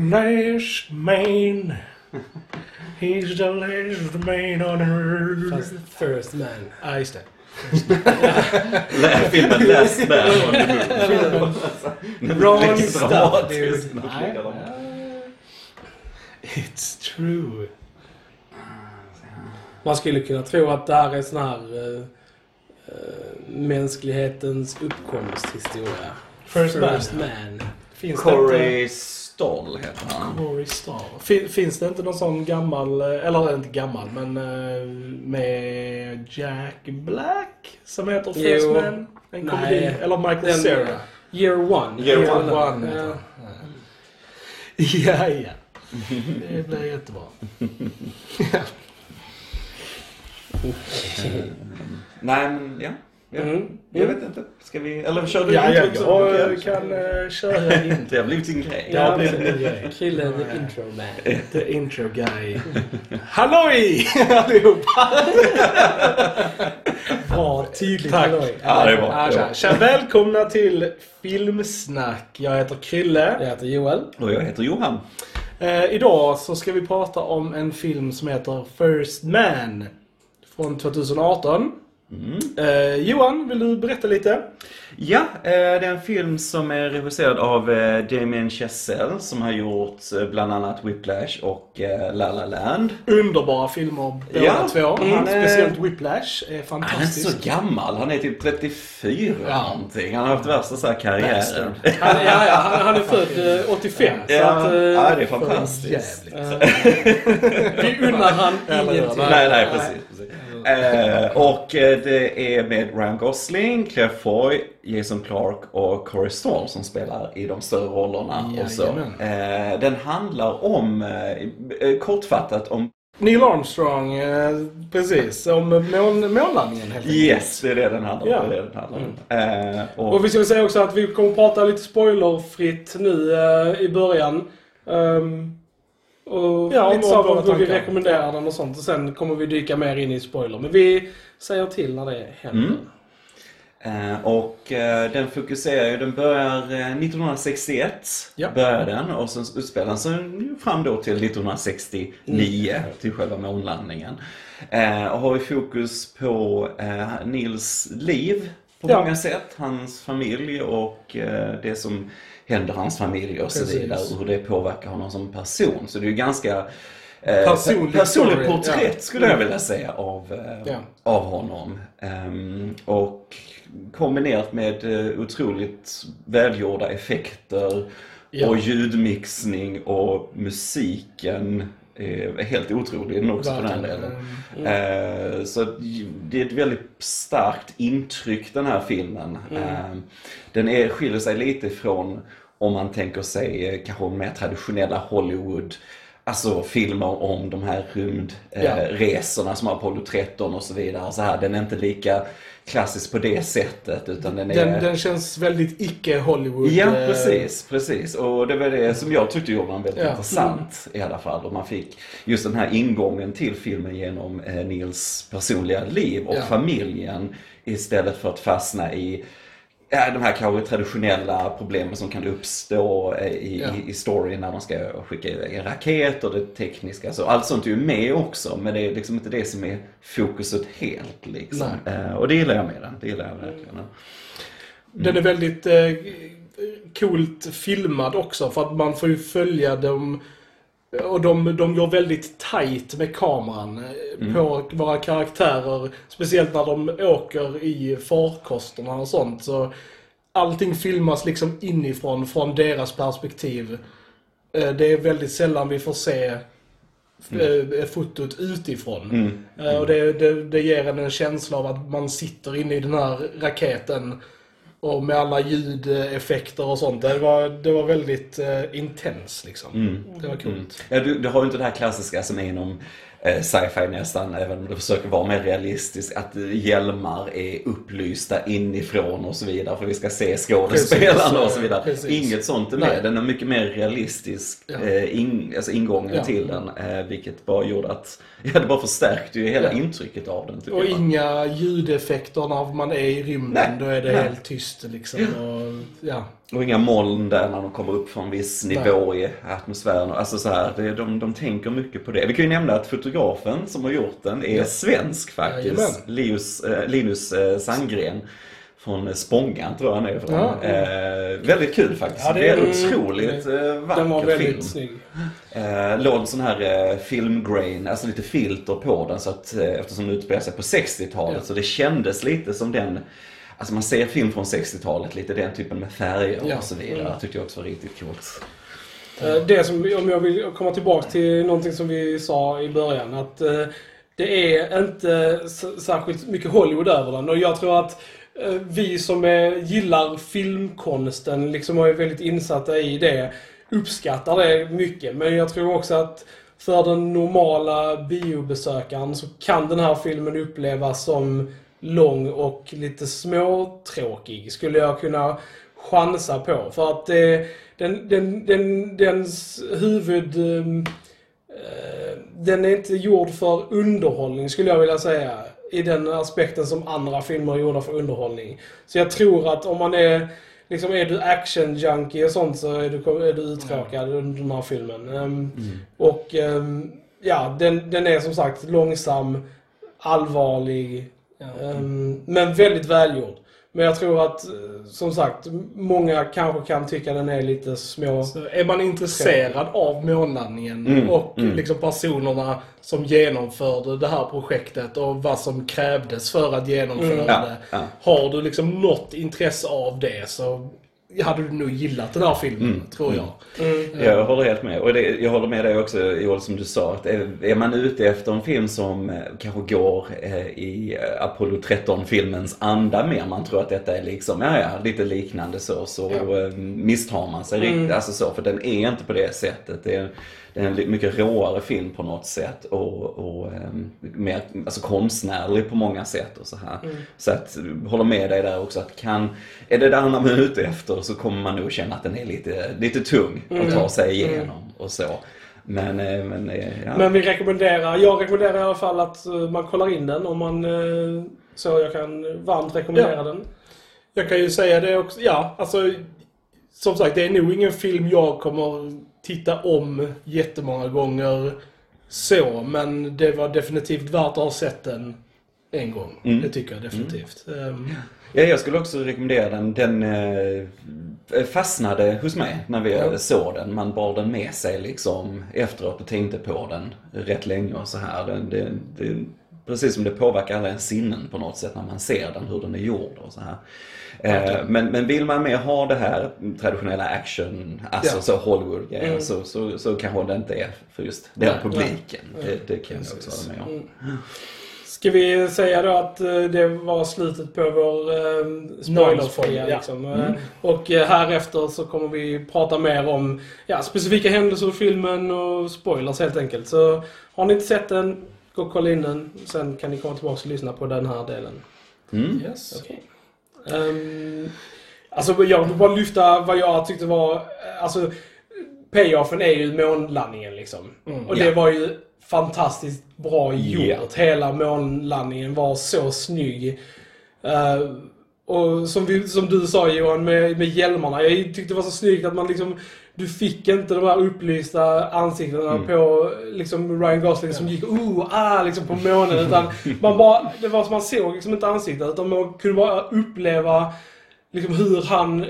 Last man. He's the last man on earth. Fast first man. Ja, just det. Filmen Last Man on the Moon. Dude. Nej. It's true. Man skulle kunna tro att det här är sån här uh, mänsklighetens uppkomsthistoria. First, man. man. Finns det Stoll heter han. Corey Star. Fin, finns det inte någon sån gammal, eh, eller inte gammal, men eh, med Jack Black som heter Jo. First Man? En komedi. Eller Michael Den- Cera. Year one. Year Year one. One. Ja. Ja, ja. Det blir jättebra. Nej men ja. Ja. Mm. Jag vet inte. Ska vi... Eller kör du Ja, intro ja, också? jag Okej. kan uh, köra in. Det har blivit sin grej. Det har Ja, blivit en grej. Krille the intro man. The intro guy. Halloj allihopa! Bra, tydligt. Tack. halloj. Ja, det är bra. Ja, Det är tja. bra. Tja, välkomna till Filmsnack. Jag heter Krille. Jag heter Joel. Och jag heter Johan. Eh, idag så ska vi prata om en film som heter First Man. Från 2018. Eh, Johan, vill du berätta lite? Ja, eh, det är en film som är regisserad av eh, Damien Chazelle som har gjort eh, bland annat Whiplash och eh, La La Land. Underbara filmer båda Ja, två. han är- Speciellt Whiplash är Han är inte fantastisk. så gammal, han är typ 34 Ja. någonting. Han har haft värsta så här karriären. Han, ja, ja, han, han är född eh, 85. Så Ja, att, eh, ja, det är fantastiskt. Jävligt. eh, vi unnar han ingenting. Nej, nej, precis. precis. Eh, och eh, det är med Ryan Gosling, Claire Foy, Jason Clark och Corey Stoll som spelar i de större rollerna. Och så. Eh, den handlar om, eh, kortfattat, om Neil Armstrong, precis. Om mån, månlandningen helt enkelt. Yes, det är det den handlar om. Ja. Det den handlar om. Eh, och, Och vi ska säga också att vi kommer prata lite spoilerfritt nu eh, i början. Ehm, och Ja, lite och så vad vi rekommenderar den och sånt. Och sen kommer vi dyka mer in i spoiler. Men vi säger till när det händer. Mm. Eh, och eh, den fokuserar ju, den börjar eh, 1961, Ja. börjar den och sen utspelar den sig fram då till 1969, Mm. till själva månlandningen. Eh, och har vi fokus på eh, Nils liv på Ja. många sätt, hans familj och eh, det som händer hans familj och så vidare, och hur det påverkar honom som person. Så det är ju ganska eh, Personlig personlig story, porträtt ja. skulle jag vilja säga av, eh, Ja. av honom. Ehm, och kombinerat med otroligt välgjorda effekter Ja. och ljudmixning och musiken är helt otrolig den också för den delen. Eh, så det är ett väldigt starkt intryck den här filmen. Eh, Den är, skiljer sig lite ifrån om man tänker sig eh, kanske mer traditionella Hollywood Alltså filmer om de här rymdresorna Ja. eh, resorna som Apollo 13 och så vidare. Så här, den är inte lika klassisk på det sättet utan den är... Den, den känns väldigt icke-Hollywood. Ja, eh, precis, precis. Och det var det som jag tyckte gjorde den väldigt Ja. intressant i alla fall. Och man fick just den här ingången till filmen genom eh, Nils personliga liv och Ja. familjen istället för att fastna i Ja, de här kanske traditionella problemen som kan uppstå eh, i, Ja. i, storyn när man ska skicka iväg en raket och det tekniska. Så allt sånt är ju med också, men det är liksom inte det som är fokuset helt. Liksom. Eh, och det gillar jag med den. Det gillar jag verkligen. Den är väldigt eh, coolt filmad också för att man får ju följa dem och de, de går väldigt tight med kameran eh, på våra karaktärer. Speciellt när de åker i farkosterna och sånt. Så allting filmas liksom inifrån, från deras perspektiv. Eh, Det är väldigt sällan vi får se eh, fotot utifrån. Eh, Och det, det, det ger en en känsla av att man sitter inne i den här raketen och med alla ljudeffekter och sånt. Det var, det var väldigt eh, intens liksom. Det var coolt. Ja, du, du har ju inte det här klassiska som är inom sci-fi nästan, även om det försöker vara mer realistiskt, att eh, hjälmar är upplysta inifrån och så vidare för vi ska se skådespelarna och så vidare. precis. Inget sånt är Nej. med. Den är mycket mer realistisk, Ja. eh, in, alltså ingången Ja. till den, eh, vilket bara gjorde att, ja det bara förstärkte ju hela Ja. intrycket av den Och jag. inga ljudeffekter när man är i rymden. Nej, Då är det nej. helt tyst liksom. Och, ja. Och inga moln där när de kommer upp från en viss nivå i atmosfären. Alltså så här, det, de, de tänker mycket på det. Vi kan ju nämna att fotografen som har gjort den är svensk faktiskt. Jajamän. Linus, eh, Linus eh, Sandgren. Från Spångan tror jag han är från. Ja. Eh, väldigt kul faktiskt. Ja, det, är en otroligt eh, vacker Den var väldigt film. snygg. Eh, låg sån här eh, filmgrain, alltså lite filter på den så att, eh, eftersom den utspelar sig på 60-talet Ja. så det kändes lite som den Alltså man ser film från 60-talet, lite den typen med färger Ja. och så vidare. Tyckte jag också var riktigt coolt. Eh, det som, om jag vill komma tillbaka till någonting som vi sa i början. Att eh, det är inte särskilt mycket Hollywood över den. Och jag tror att eh, vi som är, gillar filmkonsten, liksom och är väldigt insatta i det, uppskattar det mycket. Men jag tror också att för den normala biobesökaren så kan den här filmen upplevas som lång och lite småtråkig, skulle jag kunna chansa på. För att det, den, den, den, dens huvud... ehm, eh, Den är inte gjord för underhållning, skulle jag vilja säga. I den aspekten som andra filmer är gjorda för underhållning. Så jag tror att om man är... Liksom är du action-junkie och sånt så är du, är du uttråkad under den här filmen. Ehm, Och ehm, ja, den, den är som sagt långsam, allvarlig, ehm, men väldigt välgjord. Men jag tror att, eh, som sagt, många kanske kan tycka den är lite små... Så är man intresserad av månlandningen Mm, och mm. liksom personerna som genomförde det här projektet och vad som krävdes för att genomföra Mm. Ja, det. ja. Har du liksom något intresse av det så hade du nog gillat den här filmen, Mm, tror jag. Mm. Jag håller helt med. Och det, jag håller med dig också Joel som du sa. Att är, är man ute efter en film som eh, kanske går eh, i eh, Apollo 13-filmens anda mer. Man tror att detta är liksom, ja ja, lite liknande så. Så eh, misstar man sig Mm. riktigt. Alltså så, för den är inte på det sättet. Det är, det är en mycket råare film på något sätt. Och, och eh, mer alltså konstnärlig på många sätt och så här. Mm. Så att, håller med dig där också att kan, är det där man är ute efter så kommer man nog känna att den är lite, lite tung att ta sig igenom och så. Men, eh, men eh, ja. Men vi rekommenderar, jag rekommenderar i alla fall att eh, man kollar in den om man... Så jag kan varmt rekommendera Ja. den. Jag kan ju säga det också, ja, alltså som sagt, det är nog ingen film jag kommer titta om jättemånga gånger så, men det var definitivt värt att ha sett den en gång. Mm. Det tycker jag definitivt. Ehm, Ja, jag skulle också rekommendera den. Den eh, fastnade hos mig när vi Ja. såg den. Man bar den med sig liksom efteråt och tänkte på den rätt länge och så här. Det, det, det, precis som det påverkar alla ens sinnen på något sätt när man ser den, hur den är gjord och så här. Eh, men, men vill man mer ha det här traditionella action, alltså Ja. så Hollywood-grejen, Mm. så, så, så kanske det inte är för just den Nej, publiken. nej. Det, det kan jag också Precis. hålla med om. Mm. Ska vi säga då att eh, det var slutet på vår eh, spoilerfria spoiler, ja. liksom. Eh, Och eh, här efter så kommer vi prata mer om ja, specifika händelser i filmen och spoilers helt enkelt. Så har ni inte sett den, gå och kolla in den. Sen kan ni komma tillbaka och lyssna på den här delen. Mm. yes. Um, alltså jag vill bara lyfta vad jag tyckte var... Alltså, payoffen är ju månlandningen liksom. Mm. Och det var ju fantastiskt bra gjort. Ja. Hela månlandningen var så snygg. Eh, och som, vi, som du sa Johan med, med hjälmarna. Jag tyckte det var så snyggt att man liksom... Du fick inte de här upplysta ansiktena Mm. på liksom Ryan Gosling som gick oh, ah, liksom på månen. Utan man bara, det var som man såg liksom inte ansiktet. Utan man kunde bara uppleva liksom hur han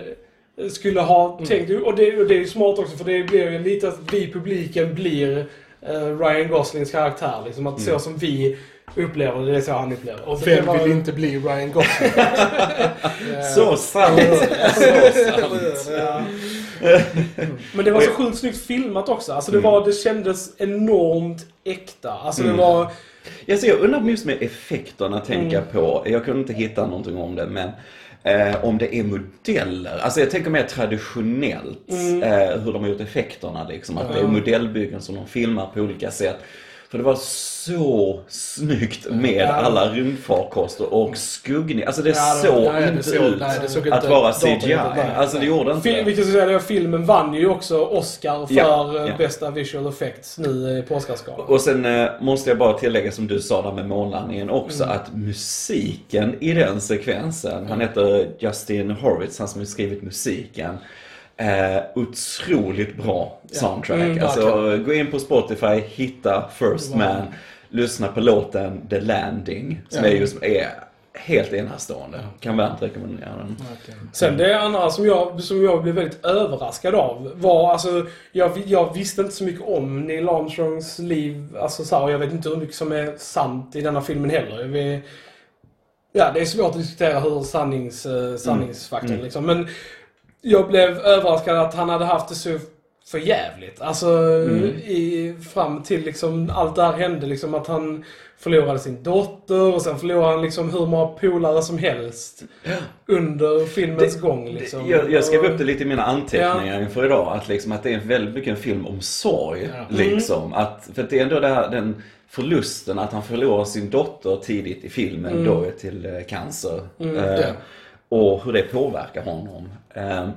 skulle ha Mm. tänkt. Och det, och det är smart också för det blir ju lite att vi publiken blir eh, Ryan Goslings karaktär. Liksom att så som vi upplever det, det är så han upplever. Och vem var- vill inte bli Ryan Gosling? Så sant! så sant! Ja. Men det var så sjukt snyggt filmat också. Alltså det, var, det kändes enormt äkta. Alltså det Mm. var... Ja, så jag undrar just med effekterna tänka Mm. på. Jag kunde inte hitta någonting om det, men eh, om det är modeller. Alltså jag tänker mer traditionellt Mm. eh, hur de har gjort effekterna. Liksom. Att det är modellbyggen som de filmar på olika sätt. För det var så snyggt med Ja. alla rymdfarkoster och skuggning. Alltså det Ja, det- såg nej, det inte såg- ut nej, det såg att inte vara datorn CGI. Alltså det gjorde inte Fil- det. vilket säga, det, filmen vann ju också Oscar för Ja, eh, ja. bästa visual effects nu på Oscarsgalan. Och sen eh, måste jag bara tillägga som du sa där med månlandningen också Mm. att musiken i den sekvensen, han heter Justin Horwitz, han som har skrivit musiken. Eh, otroligt bra soundtrack. Mm, alltså gå in på Spotify, hitta First Man, lyssna på låten The Landing som Ja. är just är helt enastående. Kan varmt rekommendera den. Sen det andra som jag, som jag blev väldigt överraskad av var, alltså, jag, jag visste inte så mycket om Neil Armstrongs liv, alltså så här, och jag vet inte hur mycket som är sant i denna filmen heller. Vi, ja, det är svårt att diskutera hur sannings, eh, sanningsfaktorn Mm. liksom, men jag blev överraskad att han hade haft det så för jävligt. Alltså Mm. i, fram till liksom allt det här hände liksom att han förlorade sin dotter och sen förlorade han liksom hur många polare som helst under filmens gång liksom. Jag, jag skrev upp det lite i mina anteckningar inför idag. Att, liksom, att det är väldigt mycket en film om sorg. Ja. Liksom. Att, för det är ändå det här, den förlusten att han förlorar sin dotter tidigt i filmen Mm. då till eh, cancer. Eh, ja. Och hur det påverkar honom. Eh,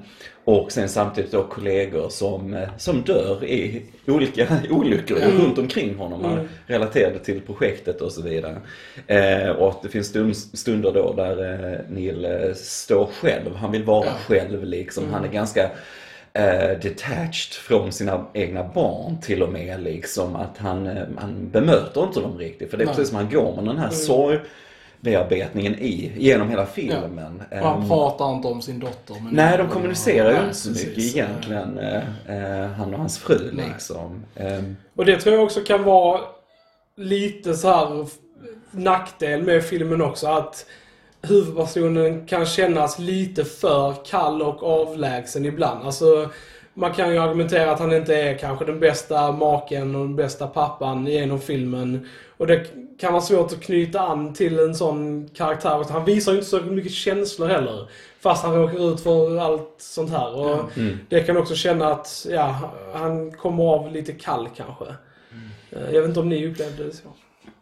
och sen samtidigt då kollegor som, eh, som dör i olika olyckor runt omkring honom. Mm. Relaterade till projektet och så vidare. Eh, och att det finns stund, stunder då där eh, Neil eh, står själv. Han vill vara Ja. själv liksom. Han är ganska eh, detached från sina egna barn till och med. Liksom, att han, han bemöter inte dem riktigt. För det är Nej. precis som han går med den här sorgbearbetningen i, genom hela filmen. Och han Ehm, pratar inte om sin dotter. Men Nej, de kommunicerar ju inte så mycket precis. egentligen, eh, eh, han och hans fru Nej. liksom. Ehm, Och det tror jag också kan vara lite så här nackdel med filmen också. Att huvudpersonen kan kännas lite för kall och avlägsen ibland. Alltså, man kan ju argumentera att han inte är kanske den bästa maken och den bästa pappan genom filmen. Och det kan vara svårt att knyta an till en sån karaktär. Han visar ju inte så mycket känslor heller. Fast han råkar ut för allt sånt här. Och Det kan också känna att ja, han kommer av lite kall kanske. Eh, Jag vet inte om ni upplevde det så.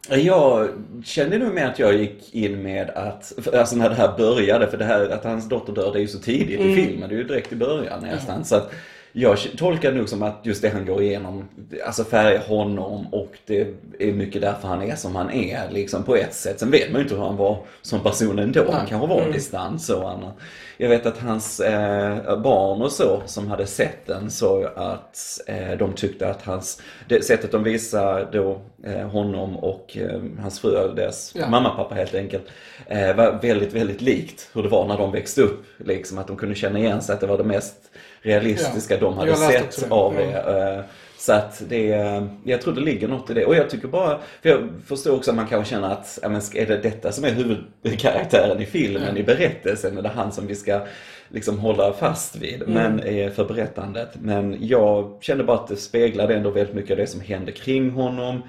Jag kände nog med att jag gick in med att, alltså när det här började, för det här att hans dotter dör det är ju så tidigt i filmen, det är ju direkt i början nästan. Så att jag tolkar det nog som att just det han går igenom, alltså färgar honom och det är mycket därför han är som han är liksom på ett sätt. Sen vet man ju inte hur han var som person ändå, han kanske var mm. distans och annat. Jag vet att hans eh, barn och så som hade sett den så att eh, de tyckte att hans, det sättet de visar då eh, honom och eh, hans fru, deras Ja. mamma och pappa helt enkelt, eh, var väldigt, väldigt likt hur det var när de växte upp. Liksom att de kunde känna igen sig att det var det mest realistiska Ja. de hade sett det. av det. Eh, Så att det är, jag tror det ligger något i det. Och jag tycker bara, för jag förstår också att man kanske känner att, ja, men är det detta som är huvudkaraktären i filmen, i berättelsen? Är det han som vi ska liksom hålla fast vid men, eh, för berättandet? Men jag kände bara att det speglade ändå väldigt mycket av det som hände kring honom.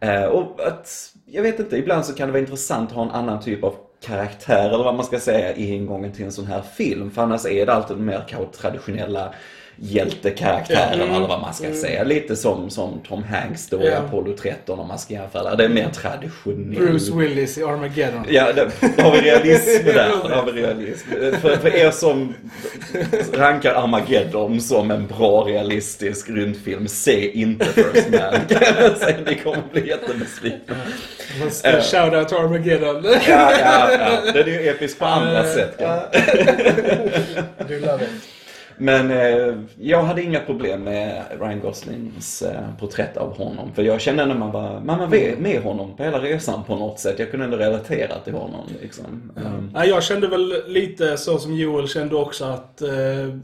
Eh, Och att, jag vet inte, ibland så kan det vara intressant att ha en annan typ av karaktär eller vad man ska säga i ingången till en sån här film. För annars är det alltid de mer kanske traditionella hjältekaraktären Mm. eller vad man ska säga. Lite som, som Tom Hanks då i. Apollo 13 om man ska jämföra. Det är mer traditionellt. Bruce Willis i Armageddon. Ja, det, då har vi realism där. Då har vi realism. För, för er som rankar Armageddon som en bra realistisk rymdfilm, se inte First Man. Ni kommer bli jättebesvikna. Uh, Shoutout to Armageddon. Ja, ja, ja. Den är ju episk på andra sätt. Ja. Du love it. Men eh, jag hade inga problem med Ryan Goslings eh, porträtt av honom. För jag kände när man var, man var med, honom på hela resan på något sätt. Jag kunde ändå relatera till honom. Liksom. Um, Nej, jag kände väl lite så som Joel kände också att eh,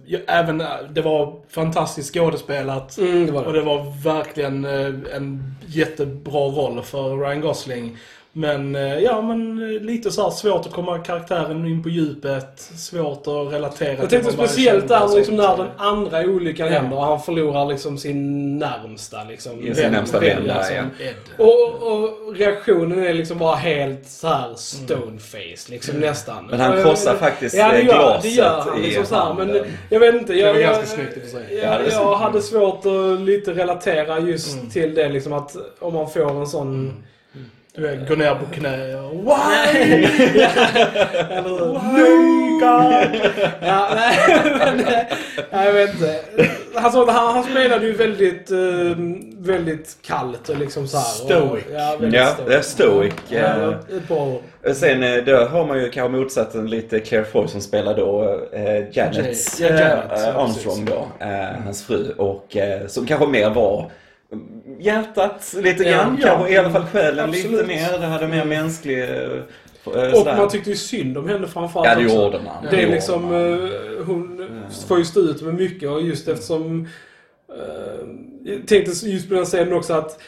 jag, även eh, det var fantastiskt skådespelat. Mm, det var det. Och det var verkligen eh, en jättebra roll för Ryan Gosling. Men eh, ja, men eh, lite så här svårt att komma karaktären in på djupet. Svårt att relatera Jag tänkte speciellt där liksom när den andra olyckan Ja. händer och han förlorar liksom sin närmsta liksom. Ja, sin närmsta vän, vän, ja, liksom. ja. Ed. Och, och reaktionen är liksom bara helt så här stoneface liksom nästan. Men han Och jag- krossar faktiskt ja, det eh, gör, glaset det gör han i liksom så här, Men jag vet inte. Jag, var jag, ganska snyggt i och för sig. Jag, det jag så. hade svårt att lite relatera just Mm. till det liksom att om man får en sån... Du vet, gå ner på knä och Why? Eller? Why God? Ja, nej, men, eh, jag vet inte. Han, sa- han, han spelade ju väldigt, eh, väldigt kallt och liksom så här. Stoic. Och, ja, väldigt Ja, stoic. det är stoic. Ja, eh. ett bra ord. Sen eh, då har man ju kanske motsatsen lite Claire Foy som spelar då eh, Janets Ja, Janet, ja, Armstrong då, eh, hans fru. Och eh, som kanske mer var hjärtat lite Ja, grann, ja. kanske i alla fall själen Absolut. lite mer. Det hade mer mänsklig... eh, eh, Och sådär. man tyckte ju synd om henne framförallt Ja, det gjorde man. Det är liksom, man. eh, hon får ju stå ut med mycket och just eftersom... eh, jag tänkte just på den scenen också att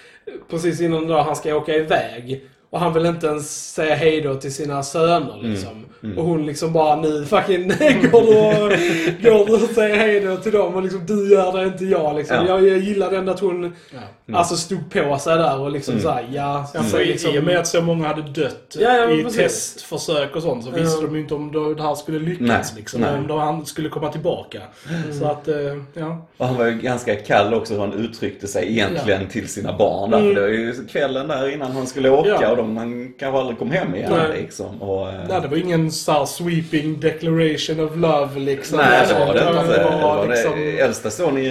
precis innan då han ska åka iväg och han vill inte ens säga hej då till sina söner liksom. Mm. Och hon liksom bara nu fucking går du och, går och säger hej då till dem och liksom du gör det inte jag liksom. Ja. Jag, jag gillade ändå att hon Ja. alltså stod på sig där och liksom Mm. såhär ja. Ja, så liksom, I och med att så många hade dött Ja, ja, i precis. testförsök och sånt så visste Ja. de ju inte om då det här skulle lyckas. Nej, liksom, nej. Om då han skulle komma tillbaka. Mm. Så att, eh, ja. Och han var ju ganska kall också hur han uttryckte sig egentligen till sina barn. Där. Mm. För det var ju kvällen där innan han skulle åka Ja. och de, han kanske aldrig kom hem igen Nej. liksom. Och, eh, Nej, det var ingen så sweeping declaration of love liksom. Nej, det var det inte. Det var liksom. Äldsta sonen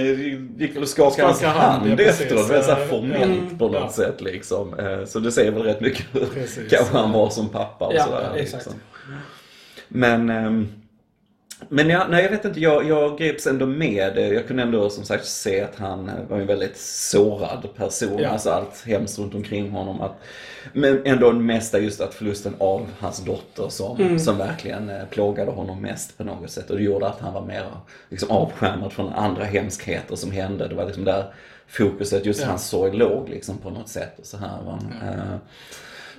gick väl och skakade hans hand, ja, efteråt. Det var så här precis. formellt Mm, på något ja. sätt liksom. Eh, Så det säger väl rätt mycket hur kanske han var som pappa och Ja, sådär. Liksom. Men, ehm, men ja, nej, jag vet inte, jag, jag greps ändå med. Jag kunde ändå som sagt se att han var en väldigt sårad person. Ja. Alltså allt hemskt runt omkring honom. Att, men ändå mesta just att förlusten av hans dotter som, Mm. som verkligen eh, plågade honom mest på något sätt. Och det gjorde att han var mer liksom, avskärmad från andra hemskheter som hände. Det var liksom där fokuset, just Ja. hans sorg låg liksom på något sätt. Och så här, va? Eh,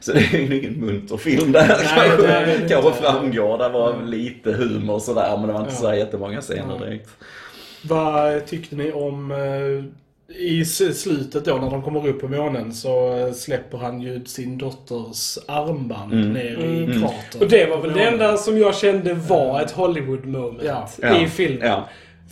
så det är ju ingen munter film där Nej, kanske, det kanske framgår. Det var lite humor och sådär men det var inte Ja. så jättemånga scener Ja. direkt. Vad tyckte ni om eh, i slutet då när de kommer upp på månen så eh, släpper han ju sin dotters armband Mm. ner Mm. i kratern. Och det var väl det enda som jag kände var ett Hollywood moment. Ja. i filmen. Ja.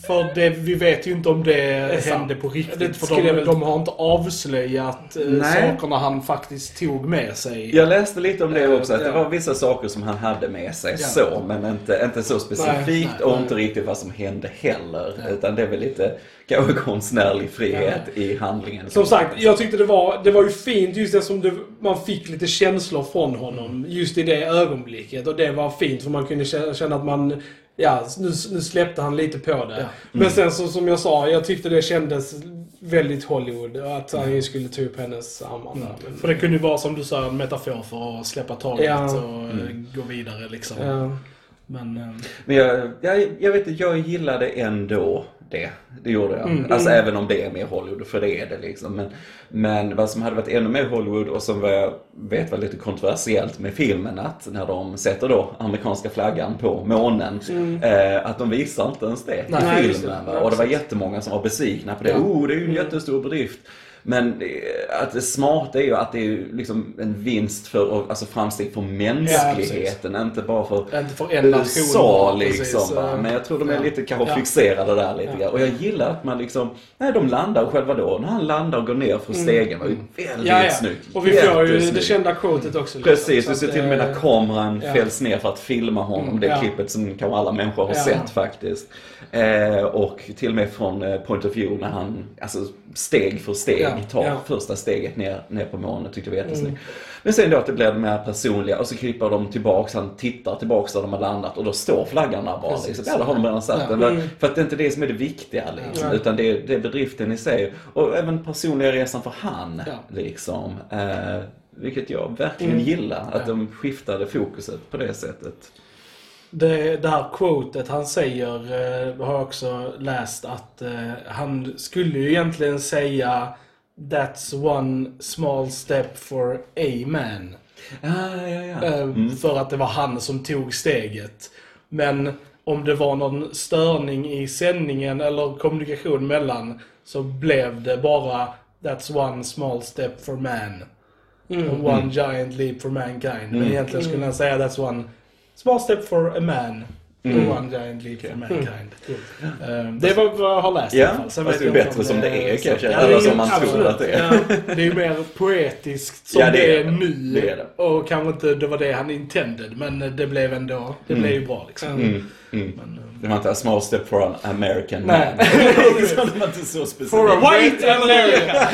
För det, vi vet ju inte om det, hände på riktigt. Det för de, väl- de har inte avslöjat eh, Nej. sakerna han faktiskt tog med sig. Jag läste lite om det också, att det Ja. var vissa saker som han hade med sig Ja. så, men inte, inte så specifikt Nej, nej, och nej. inte riktigt vad som hände heller. Ja. Utan det är väl lite kanske konstnärlig frihet i handlingen. Som sagt, jag tyckte det var, det var ju fint just eftersom det, man fick lite känslor från honom just i det ögonblicket. Och det var fint för man kunde känna att man, ja, nu, nu släppte han lite på det. Ja. Men sen så, som jag sa, jag tyckte det kändes väldigt Hollywood. Att han skulle ta upp hennes armar. Men- För det kunde ju vara som du sa en metafor för att släppa taget Ja. och eh, gå vidare liksom. Ja. Men, eh, Men jag, jag, jag vet inte, jag gillade ändå det. Det gjorde jag. Mm. Alltså även om det är mer Hollywood, för det är det liksom. Men, men vad som hade varit ännu mer Hollywood och som jag vet var lite kontroversiellt med filmen, att när de sätter då amerikanska flaggan på månen, eh, att de visar inte ens det i det. filmen. Nej, och det var jättemånga som var besvikna på det. Ja. Oh, det är ju en jättestor bedrift. Men eh, att det smarta är ju att det är liksom en vinst för, alltså framsteg för mänskligheten, inte bara för inte för en. USA precis, liksom. va. eh, Men jag tror de är ja. lite kanske Ja. fixerade där lite Ja. Och jag gillar att man liksom, nej de landar själva då. När han landar och går ner för stegen var ju väldigt Mm. Ja, ja. snyggt. Och vi får ju det kända quotet också. liksom. Precis, du ser till och med när kameran ja. fälls ner för att filma honom. Mm, det ja. klippet som kanske alla människor har Ja. sett faktiskt. Eh, och till och med från eh, point of view när han, alltså steg för steg, Ja, tar ja. första steget ner, ner på månen. Tyckte jag var jättesnyggt. Mm. Men sen då att det blir det mer personliga och så klipper de tillbaks, han tittar tillbaks där de har landat och då står flaggan där bara. Precis. Liksom. Ja, då har de redan satt Ja. Mm. För att det är inte det som är det viktiga liksom. Ja. Utan det är, det är bedriften i sig. Och även personliga resan för han. Liksom. Eh, vilket jag verkligen Mm. gillar. Att de skiftade fokuset på det sättet. Det, det här quotet han säger eh, har jag också läst att eh, han skulle ju egentligen säga That's one small step for a man. Ah, ja, ja. Eh, För att det var han som tog steget. Men om det var någon störning i sändningen eller kommunikation mellan så blev det bara That's one small step for man. And one giant leap for mankind. Men egentligen skulle jag säga That's one small step for a man. And one giant leap for mankind. Eh, Det är vad jag har läst i Ja, alla fall. Sen fast det är bättre om som det är kanske, Ja, eller det är som man tror absolut. att det är. Ja, det är ju mer poetiskt som Ja, det det är nu. Det är det. Och kanske inte det var det han intended, men det blev ändå, det blev ju bra liksom. Mm, mm. Men, eh, Det var inte a small step for an American Nej. man. Det var inte så specifikt. For a White red America!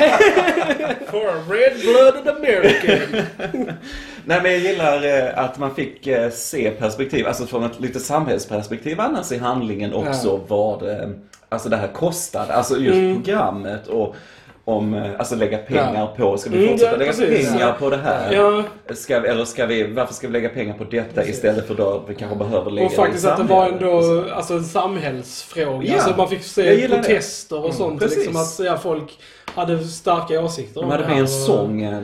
For a red-blooded American! Nej men jag gillar eh, att man fick eh, se perspektiv, alltså från ett lite samhällsperspektiv annars i handlingen också vad eh, alltså det här kostade. Alltså just programmet och om, alltså lägga pengar på, ska vi Mm, fortsätta ja, lägga precis. pengar på det här? Ja, Ska, eller ska vi, varför ska vi lägga pengar på detta istället för då vi kanske behöver lägga och faktiskt att det var ändå alltså, en samhällsfråga. Ja, alltså, man fick se gillar det. protester och sånt. precis. Liksom, att ja, folk hade starka åsikter De om hade det med här en sång, eh,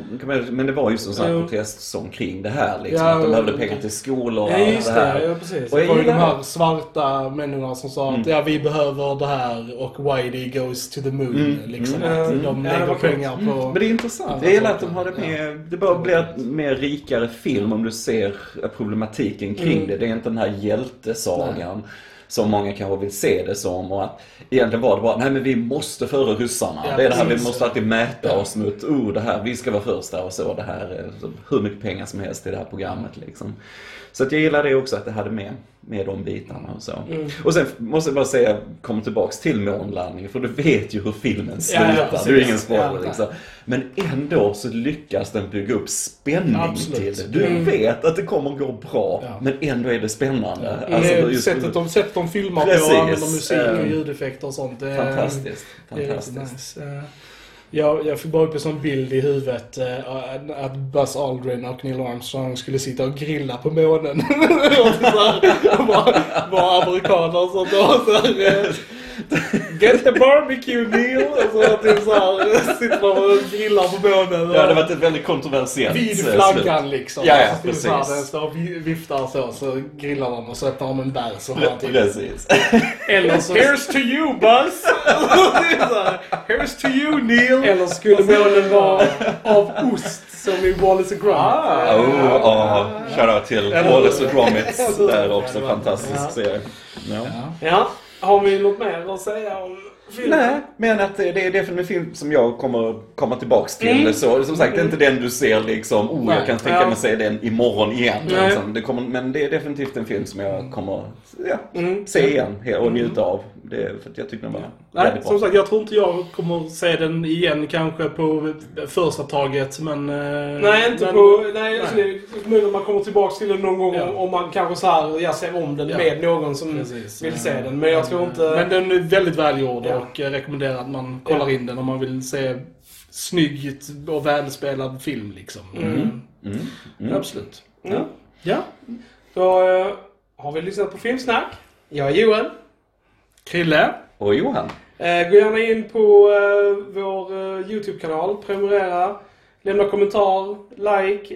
men det var ju som sagt Ja. protestsång kring det här liksom. Ja, att de behövde pengar till skolor Ja, och just det här. Ja, precis. Och Det var ju de här svarta människorna som sa Mm. att ja, vi behöver det här och Whitey goes to the moon. Mm. Liksom. Mm. Att Mm. de Ja, lägger pengar på... Men det är intressant. Ja, Jag gillar att ja. de har det med. Det bara blir en mer rikare film om du ser problematiken kring Mm. det. Det är inte den här hjältesagan. Som många kanske vill se det som och att egentligen var det bara, nej men vi måste före ryssarna. Ja, det är det här, vi måste alltid mäta Ja. oss mot, oh det här, vi ska vara första och så, det här, är så hur mycket pengar som helst i det här programmet liksom. Så att jag gillar det också att det hade med, med de bitarna och så. Mm. Och sen måste jag bara säga, kommer tillbaks till månlandningen, för du vet ju hur filmen Ja, slutar. ja, precis. det är ingen spoiler Ja, liksom. Men ändå så lyckas den bygga upp spänning Absolut. till det. Du Mm. vet att det kommer gå bra, Ja. men ändå är det spännande. Alltså, Alltså, det just- sättet, de, sättet de filmar på och använder musik och Eh, ljudeffekter och sånt. Det är, Fantastiskt. Det är Fantastiskt. nice. Jag, jag fick bara upp en sån bild i huvudet eh, att Buzz Aldrin och Neil Armstrong skulle sitta och grilla på månen. och så här, var, var amerikaner och sånt. Och så här, eh, Get the barbecue Neil! Och så typ så här, sitter de och grillar på månen. Ja, det var ett väldigt kontroversiellt Vid eh, slut. flaggan liksom. Ja, ja, så så här, precis. Står och vi- viftar så, så grillar de och så öppnar de en har typ Precis. Eller så, Here's to you Buzz! Är Here's to you Neil! eller skulle månen vara av ost som i Wallace och Gromit. Ah. Oh, oh, shoutout till Wallace och Gromit där också. Ja. Fantastisk serie. Ja. Ja, har vi något mer att säga om? Nej, men att det är definitivt en film som jag kommer komma tillbaks till. Mm. Så som sagt, det är inte den du ser liksom, oh jag kan tänka Ja. mig se den imorgon igen. Nej. Liksom. Det kommer, men det är definitivt en film som jag kommer ja, Mm. se igen och njuta av. Det, för att jag tycker den var Nej, väldigt bra. som sagt, jag tror inte jag kommer se den igen kanske på första taget, men... eh, Nej, inte men, på... Nej, alltså, det är möjligt att man kommer tillbaka till den någon gång Ja. om man kanske så här, jag ser om den Ja. med någon som Precis. vill se den. Men jag tror inte... Men den är väldigt välgjord Ja. Och jag rekommenderar att man kollar Ja. in den om man vill se snyggt och välspelad film liksom. Mm. Mm. Mm. Absolut. Mm. Ja. Då eh, har vi lyssnat på Filmsnack. Jag är Johan. Krille. Och Johan. Eh, gå gärna in på eh, vår eh, YouTube-kanal, prenumerera, lämna kommentar, like,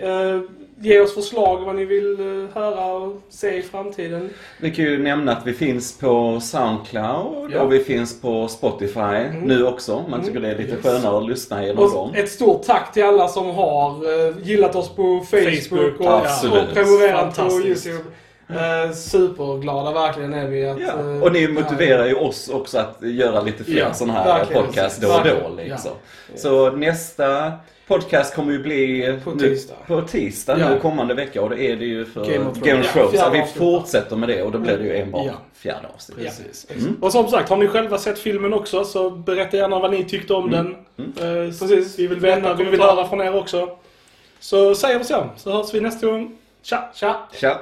ge oss förslag vad ni vill eh, höra och se i framtiden. Vi kan ju nämna att vi finns på Soundcloud Ja. och vi finns på Spotify nu också. Man tycker det är lite Yes. skönare att lyssna genom Och dem. ett stort tack till alla som har eh, gillat oss på Facebook, Facebook, och, absolut. och prenumererat på. YouTube. Eh, superglada verkligen är vi att... Ja. Och ni motiverar ju oss också att göra lite fler Ja, sådana här verkligen. podcast då och då. Liksom. Så nästa podcast kommer ju bli På nu- tisdag. på tisdag Ja. nu kommande vecka och då är det ju för Game of Thrones. Game of Ja, Thrones. Så vi fortsätter med det och då blir det ju enbart Ja. fjärde avsnitt. Precis. Mm. Och som sagt, har ni själva sett filmen också så berätta gärna vad ni tyckte om Mm. den. Eh, Precis. Vi vill veta, vi vill höra från er också. Så säger vi så, så hörs vi nästa gång. Tja! Tja! Tja!